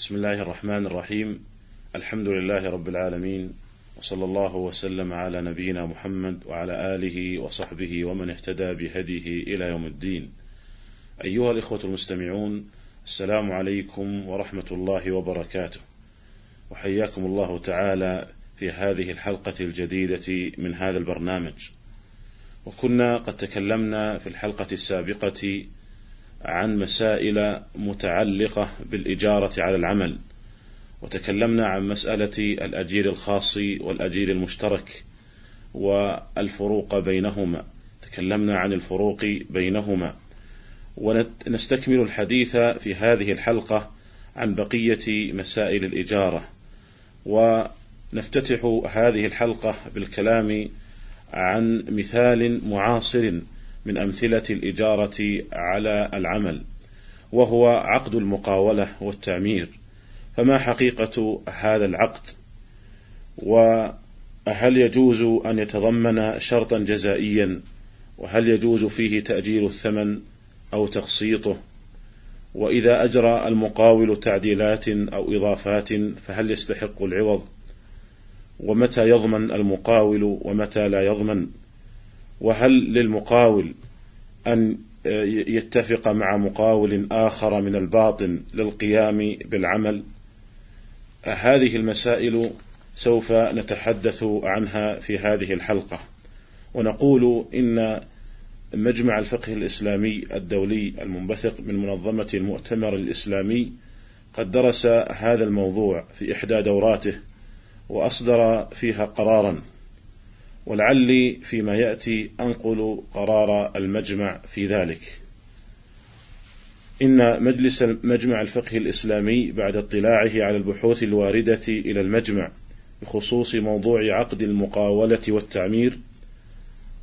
بسم الله الرحمن الرحيم الحمد لله رب العالمين وصلى الله وسلم على نبينا محمد وعلى آله وصحبه ومن اهتدى بهديه إلى يوم الدين. أيها الإخوة المستمعون السلام عليكم ورحمة الله وبركاته. وحياكم الله تعالى في هذه الحلقة الجديدة من هذا البرنامج. وكنا قد تكلمنا في الحلقة السابقة عن مسائل متعلقة بالإجارة على العمل. وتكلمنا عن مسألة الأجير الخاص والأجير المشترك والفروق بينهما. تكلمنا عن الفروق بينهما. ونستكمل الحديث في هذه الحلقة عن بقية مسائل الإجارة. ونفتتح هذه الحلقة بالكلام عن مثال معاصر من أمثلة الإجارة على العمل وهو عقد المقاولة والتعمير. فما حقيقة هذا العقد؟ وهل يجوز أن يتضمن شرطا جزائيا؟ وهل يجوز فيه تأجير الثمن أو تقسيطه وإذا أجرى المقاول تعديلات أو إضافات فهل يستحق العوض؟ ومتى يضمن المقاول ومتى لا يضمن؟ وهل للمقاول أن يتفق مع مقاول آخر من الباطن للقيام بالعمل؟ هذه المسائل سوف نتحدث عنها في هذه الحلقة. ونقول إن مجمع الفقه الإسلامي الدولي المنبثق من منظمة المؤتمر الإسلامي قد درس هذا الموضوع في إحدى دوراته وأصدر فيها قرارا. ولعلي فيما يأتي أنقل قرار المجمع في ذلك. إن مجلس مجمع الفقه الإسلامي بعد اطلاعه على البحوث الواردة إلى المجمع بخصوص موضوع عقد المقاولة والتعمير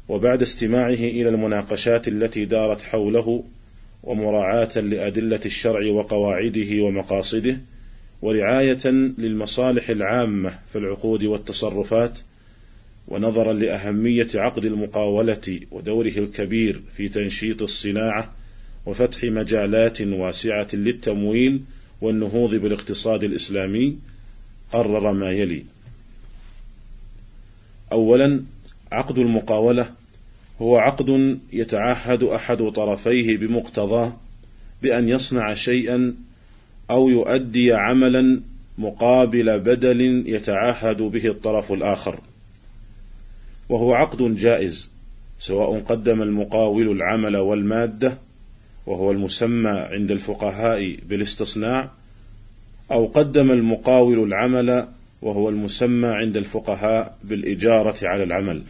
وبعد استماعه إلى المناقشات التي دارت حوله ومراعاة لأدلة الشرع وقواعده ومقاصده ورعاية للمصالح العامة في العقود والتصرفات ونظرا لأهمية عقد المقاولة ودوره الكبير في تنشيط الصناعة وفتح مجالات واسعة للتمويل والنهوض بالاقتصاد الإسلامي قرر ما يلي. اولا عقد المقاولة هو عقد يتعهد أحد طرفيه بمقتضاه بأن يصنع شيئا أو يؤدي عملا مقابل بدل يتعهد به الطرف الآخر. وهو عقد جائز سواء قدم المقاول العمل والمادة وهو المسمى عند الفقهاء بالاستصناع أو قدم المقاول العمل وهو المسمى عند الفقهاء بالإجارة على العمل.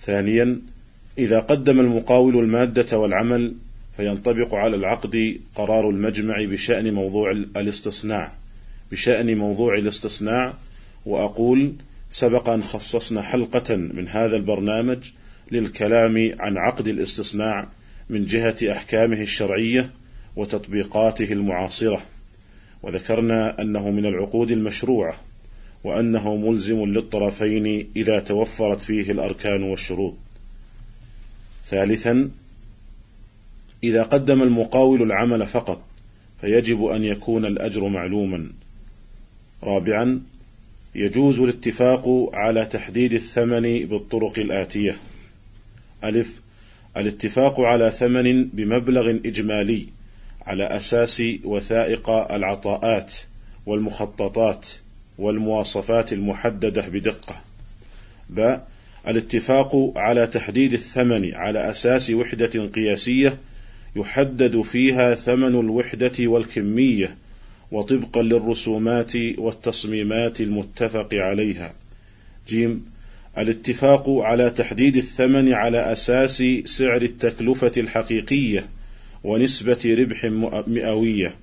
ثانيا إذا قدم المقاول المادة والعمل فينطبق على العقد قرار المجمع بشأن موضوع الاستصناع بشأن موضوع الاستصناع وأقول سبق أن خصصنا حلقة من هذا البرنامج للكلام عن عقد الاستصناع من جهة أحكامه الشرعية وتطبيقاته المعاصرة، وذكرنا أنه من العقود المشروعة، وأنه ملزم للطرفين إذا توفرت فيه الأركان والشروط. ثالثا: إذا قدم المقاول العمل فقط، فيجب أن يكون الأجر معلوما. رابعا: يجوز الاتفاق على تحديد الثمن بالطرق الآتية: ألف الاتفاق على ثمن بمبلغ إجمالي على أساس وثائق العطاءات والمخططات والمواصفات المحددة بدقة. ب الاتفاق على تحديد الثمن على أساس وحدة قياسية يحدد فيها ثمن الوحدة والكمية وطبقا للرسومات والتصميمات المتفق عليها. جيم الاتفاق على تحديد الثمن على أساس سعر التكلفة الحقيقية ونسبة ربح مئوية،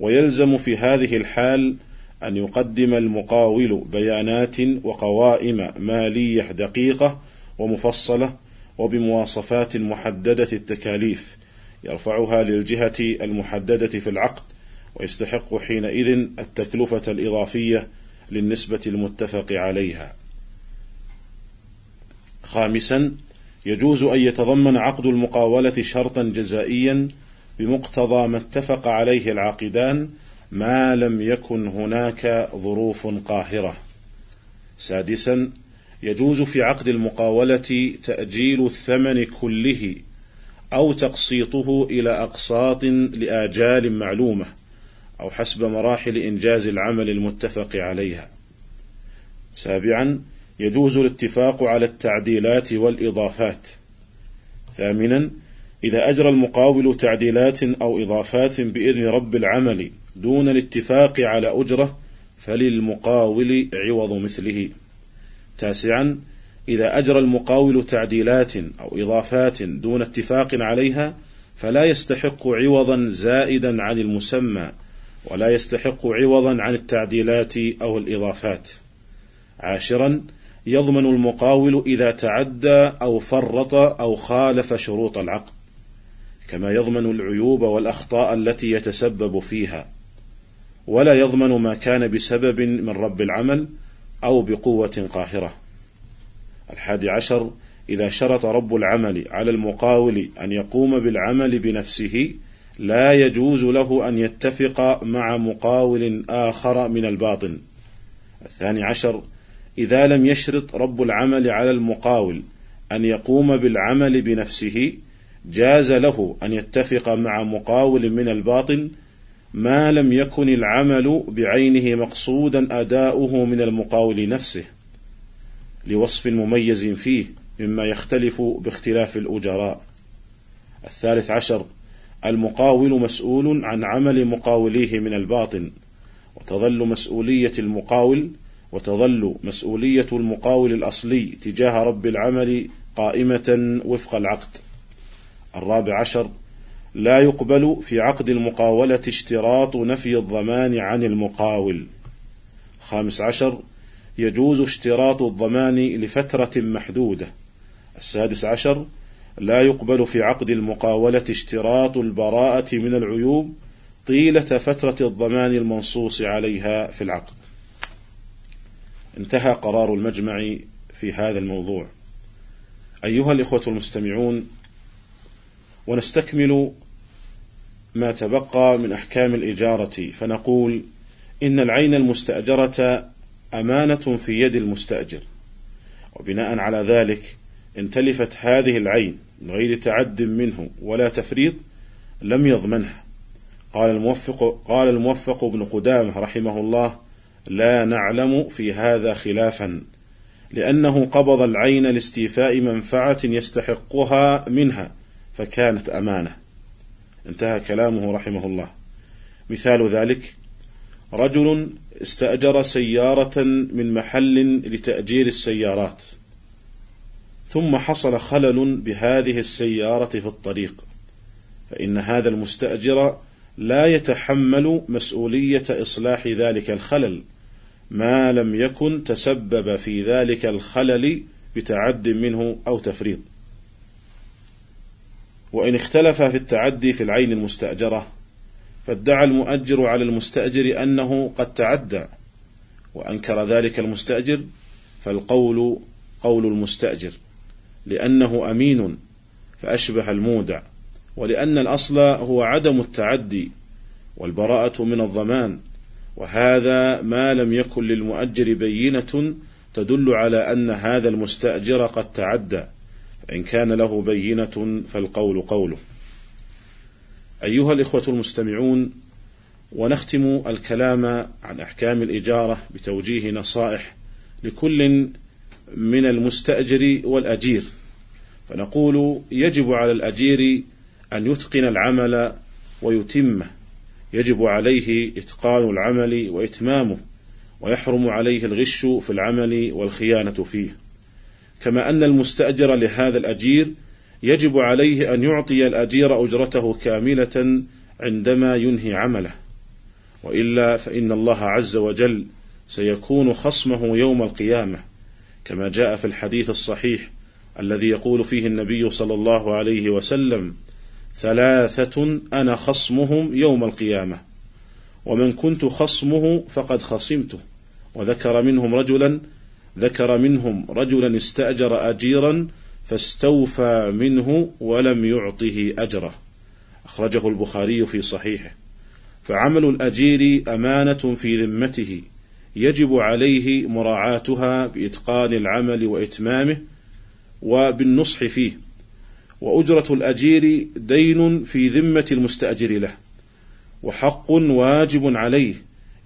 ويلزم في هذه الحال أن يقدم المقاول بيانات وقوائم مالية دقيقة ومفصلة وبمواصفات محددة التكاليف يرفعها للجهة المحددة في العقد ويستحق حينئذ التكلفة الإضافية للنسبة المتفق عليها. خامسا يجوز أن يتضمن عقد المقاولة شرطا جزائيا بمقتضى ما اتفق عليه العاقدان ما لم يكن هناك ظروف قاهرة. سادسا يجوز في عقد المقاولة تأجيل الثمن كله أو تقسيطه إلى أقساط لآجال معلومة أو حسب مراحل إنجاز العمل المتفق عليها. سابعا يجوز الاتفاق على التعديلات والإضافات. ثامنا إذا أجرى المقاول تعديلات أو إضافات بإذن رب العمل دون الاتفاق على أجرة فللمقاول عوض مثله. تاسعا إذا أجرى المقاول تعديلات أو إضافات دون اتفاق عليها فلا يستحق عوضا زائدا عن المسمى ولا يستحق عوضا عن التعديلات أو الإضافات. عاشرا يضمن المقاول إذا تعدى أو فرط أو خالف شروط العقد، كما يضمن العيوب والأخطاء التي يتسبب فيها، ولا يضمن ما كان بسبب من رب العمل أو بقوة قاهرة. الحادي عشر إذا شرط رب العمل على المقاول أن يقوم بالعمل بنفسه لا يجوز له أن يتفق مع مقاول آخر من الباطن. الثاني عشر إذا لم يشرط رب العمل على المقاول أن يقوم بالعمل بنفسه جاز له أن يتفق مع مقاول من الباطن ما لم يكن العمل بعينه مقصودا أداؤه من المقاول نفسه لوصف مميز فيه مما يختلف باختلاف الأجراء. الثالث عشر المقاول مسؤول عن عمل مقاوليه من الباطن وتظل مسؤولية المقاول وتظل مسؤولية المقاول الأصلي تجاه رب العمل قائمة وفق العقد. الرابع عشر لا يقبل في عقد المقاولة اشتراط نفي الضمان عن المقاول. خامس عشر يجوز اشتراط الضمان لفترة محدودة. السادس عشر لا يقبل في عقد المقاولة اشتراط البراءة من العيوب طيلة فترة الضمان المنصوص عليها في العقد. انتهى قرار المجمع في هذا الموضوع. أيها الإخوة المستمعون، ونستكمل ما تبقى من أحكام الإجارة فنقول: إن العين المستأجرة أمانة في يد المستأجر، وبناء على ذلك إن تلفت هذه العين من غير تعد منه ولا تفريط لم يضمنها. قال الموفق قال الموفق بن قدامة رحمه الله: لا نعلم في هذا خلافا لأنه قبض العين لاستيفاء منفعة يستحقها منها فكانت أمانة. انتهى كلامه رحمه الله. مثال ذلك رجل استأجر سيارة من محل لتأجير السيارات، ثم حصل خلل بهذه السيارة في الطريق، فإن هذا المستأجر لا يتحمل مسؤولية إصلاح ذلك الخلل، ما لم يكن تسبب في ذلك الخلل بتعد منه أو تفريط. وإن اختلف في التعدي في العين المستأجرة فادعى المؤجر على المستأجر أنه قد تعدى وأنكر ذلك المستأجر فالقول قول المستأجر لأنه أمين فأشبه المودع ولأن الأصل هو عدم التعدي والبراءة من الضمان وهذا ما لم يكن للمؤجر بينة تدل على أن هذا المستأجر قد تعدى فإن كان له بينة فالقول قوله. أيها الإخوة المستمعون ونختم الكلام عن أحكام الإجارة بتوجيه نصائح لكل من المستأجر والأجير. فنقول يجب على الأجير أن يتقن العمل ويتمه يجب عليه إتقان العمل وإتمامه ويحرم عليه الغش في العمل والخيانة فيه. كما أن المستأجر لهذا الأجير يجب عليه أن يعطي الأجير أجرته كاملة عندما ينهي عمله. وإلا فإن الله عز وجل سيكون خصمه يوم القيامة. كما جاء في الحديث الصحيح الذي يقول فيه النبي صلى الله عليه وسلم ثلاثة أنا خصمهم يوم القيامة ومن كنت خصمه فقد خصمته وذكر منهم رجلا ذكر منهم رجلا استأجر أجيرا فاستوفى منه ولم يعطه أجره. أخرجه البخاري في صحيحه. فعمل الأجير أمانة في ذمته. يجب عليه مراعاتها بإتقان العمل وإتمامه وبالنصح فيه. وأجرة الأجير دين في ذمة المستأجر له وحق واجب عليه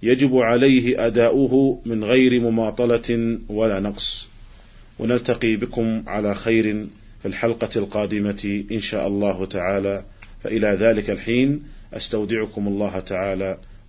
يجب عليه أداؤه من غير مماطلة ولا نقص. ونلتقي بكم على خير في الحلقة القادمة إن شاء الله تعالى. فإلى ذلك الحين أستودعكم الله تعالى.